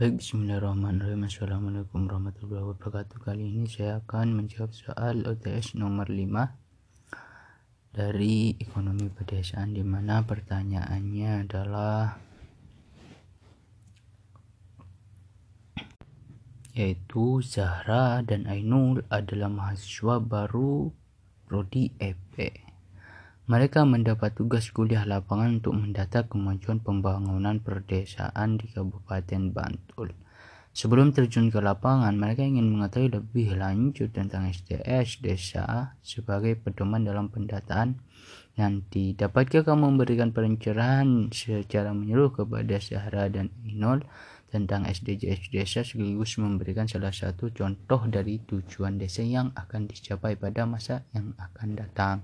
Baik, bismillahirrahmanirrahim. Assalamualaikum warahmatullahi wabarakatuh. Kali ini saya akan menjawab soal OTS nomor 5 dari ekonomi pedesaan di mana pertanyaannya adalah yaitu Zahra dan Ainul adalah mahasiswa baru prodi EP. Mereka mendapat tugas kuliah lapangan untuk mendata kemajuan pembangunan perdesaan di Kabupaten Bantul. Sebelum terjun ke lapangan, mereka ingin mengetahui lebih lanjut tentang SDS desa sebagai pedoman dalam pendataan nanti. Dapatkah kamu memberikan pencerahan secara menyeluruh kepada Zahra dan Inol tentang SDGs desa sekaligus memberikan salah satu contoh dari tujuan desa yang akan dicapai pada masa yang akan datang.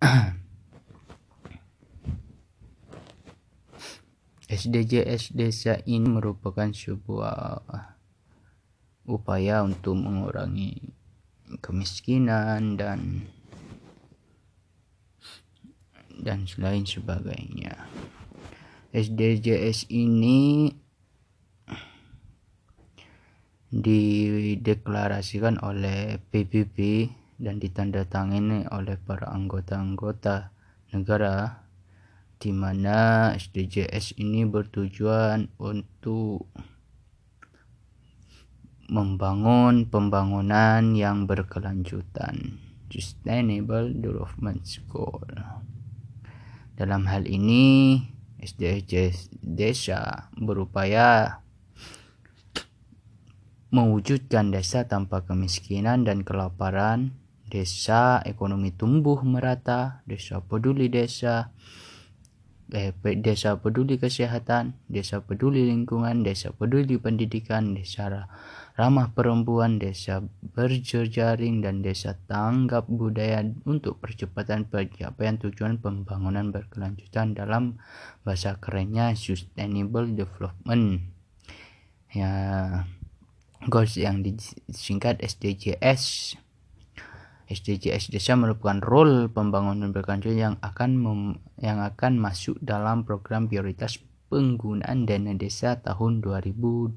SDGs desa ini merupakan sebuah upaya untuk mengurangi kemiskinan dan dan selain sebagainya. SDGs ini dideklarasikan oleh PBB dan ditandatangani oleh para anggota-anggota negara di mana SDGs ini bertujuan untuk membangun pembangunan yang berkelanjutan Sustainable Development Goal. Dalam hal ini, SDGs desa berupaya mewujudkan desa tanpa kemiskinan dan kelaparan desa ekonomi tumbuh merata, desa peduli desa, eh, desa peduli kesehatan, desa peduli lingkungan, desa peduli pendidikan, desa ramah perempuan, desa berjejaring, dan desa tanggap budaya untuk percepatan pencapaian tujuan pembangunan berkelanjutan dalam bahasa kerennya sustainable development. Ya, goals yang disingkat SDGs SDGs desa merupakan role pembangunan berkelanjutan yang akan mem, yang akan masuk dalam program prioritas penggunaan dana desa tahun 2021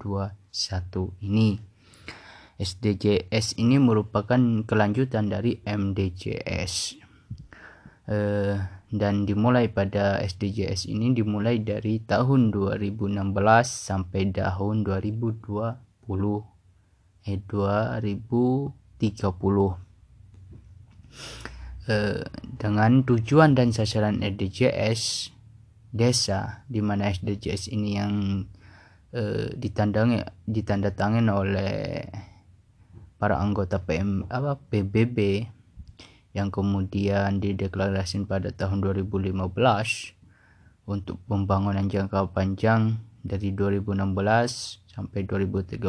ini. SDGs ini merupakan kelanjutan dari MDGs. Uh, dan dimulai pada SDGs ini dimulai dari tahun 2016 sampai tahun 2020 eh 2030 Eh, dengan tujuan dan sasaran SDGs desa di mana SDGs ini yang uh, ditandangi ditandatangani oleh para anggota PM apa PBB yang kemudian dideklarasikan pada tahun 2015 untuk pembangunan jangka panjang dari 2016 sampai 2030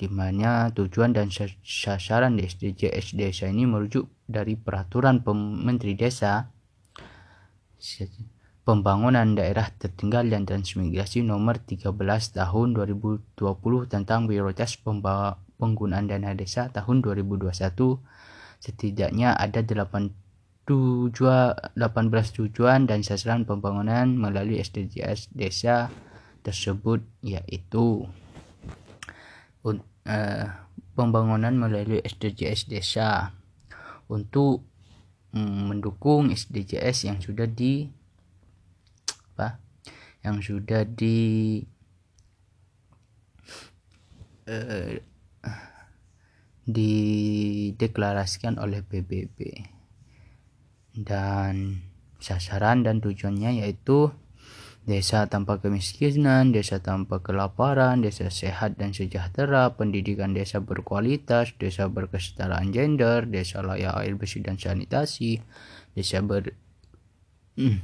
di mana tujuan dan sasaran SDGs desa ini merujuk dari peraturan Menteri Desa. Pembangunan Daerah Tertinggal dan Transmigrasi nomor 13 tahun 2020 tentang prioritas penggunaan dana desa tahun 2021 setidaknya ada 8 tujuan, 18 tujuan dan sasaran pembangunan melalui SDGs desa tersebut yaitu uh, pembangunan melalui SDGs desa. Untuk um, mendukung SDGs yang sudah di apa yang sudah di uh, dideklarasikan oleh PBB dan sasaran dan tujuannya yaitu desa tanpa kemiskinan, desa tanpa kelaparan, desa sehat dan sejahtera, pendidikan desa berkualitas, desa berkesetaraan gender, desa layak air bersih dan sanitasi, desa ber hmm,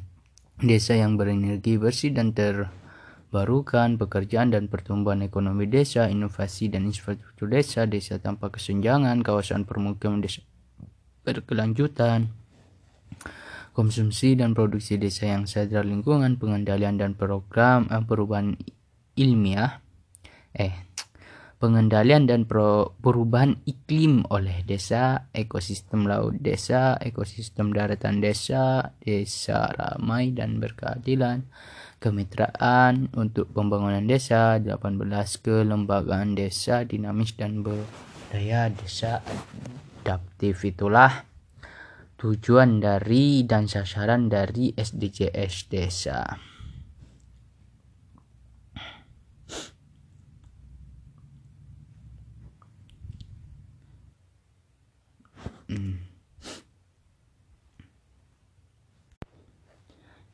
desa yang berenergi bersih dan terbarukan, pekerjaan dan pertumbuhan ekonomi desa, inovasi dan infrastruktur desa, desa tanpa kesenjangan, kawasan permukiman desa berkelanjutan konsumsi dan produksi desa yang sadar lingkungan, pengendalian dan program eh, perubahan ilmiah, eh, pengendalian dan perubahan iklim oleh desa, ekosistem laut desa, ekosistem daratan desa, desa ramai dan berkeadilan, kemitraan untuk pembangunan desa, 18 kelembagaan desa dinamis dan berdaya desa adaptif. Itulah tujuan dari dan sasaran dari SDGs desa.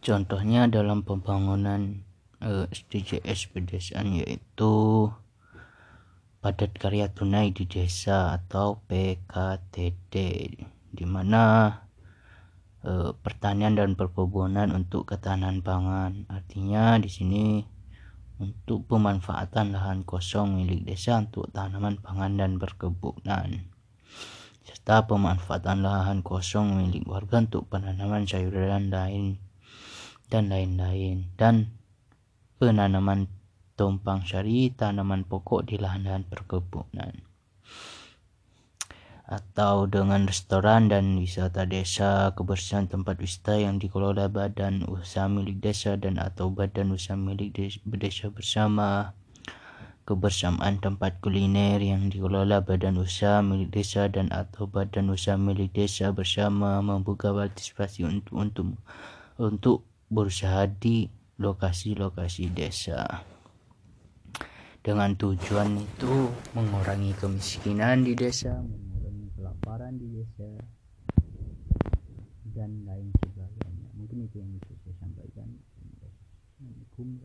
Contohnya dalam pembangunan eh, SDGs pedesaan yaitu padat karya tunai di desa atau PKTD di mana uh, pertanian dan perkebunan untuk ketahanan pangan. Artinya di sini untuk pemanfaatan lahan kosong milik desa untuk tanaman pangan dan perkebunan. Serta pemanfaatan lahan kosong milik warga untuk penanaman sayuran lain dan lain-lain. Dan penanaman tumpang sari tanaman pokok di lahan-lahan perkebunan atau dengan restoran dan wisata desa kebersihan tempat wisata yang dikelola badan usaha milik desa dan atau badan usaha milik desa bersama. Kebersamaan tempat kuliner yang dikelola badan usaha milik desa dan atau badan usaha milik desa bersama membuka partisipasi untuk untuk untuk berusaha di lokasi-lokasi desa. Dengan tujuan itu mengurangi kemiskinan di desa, kelaparan di desa dan lain sebagainya. Mungkin itu yang bisa saya sampaikan. Assalamualaikum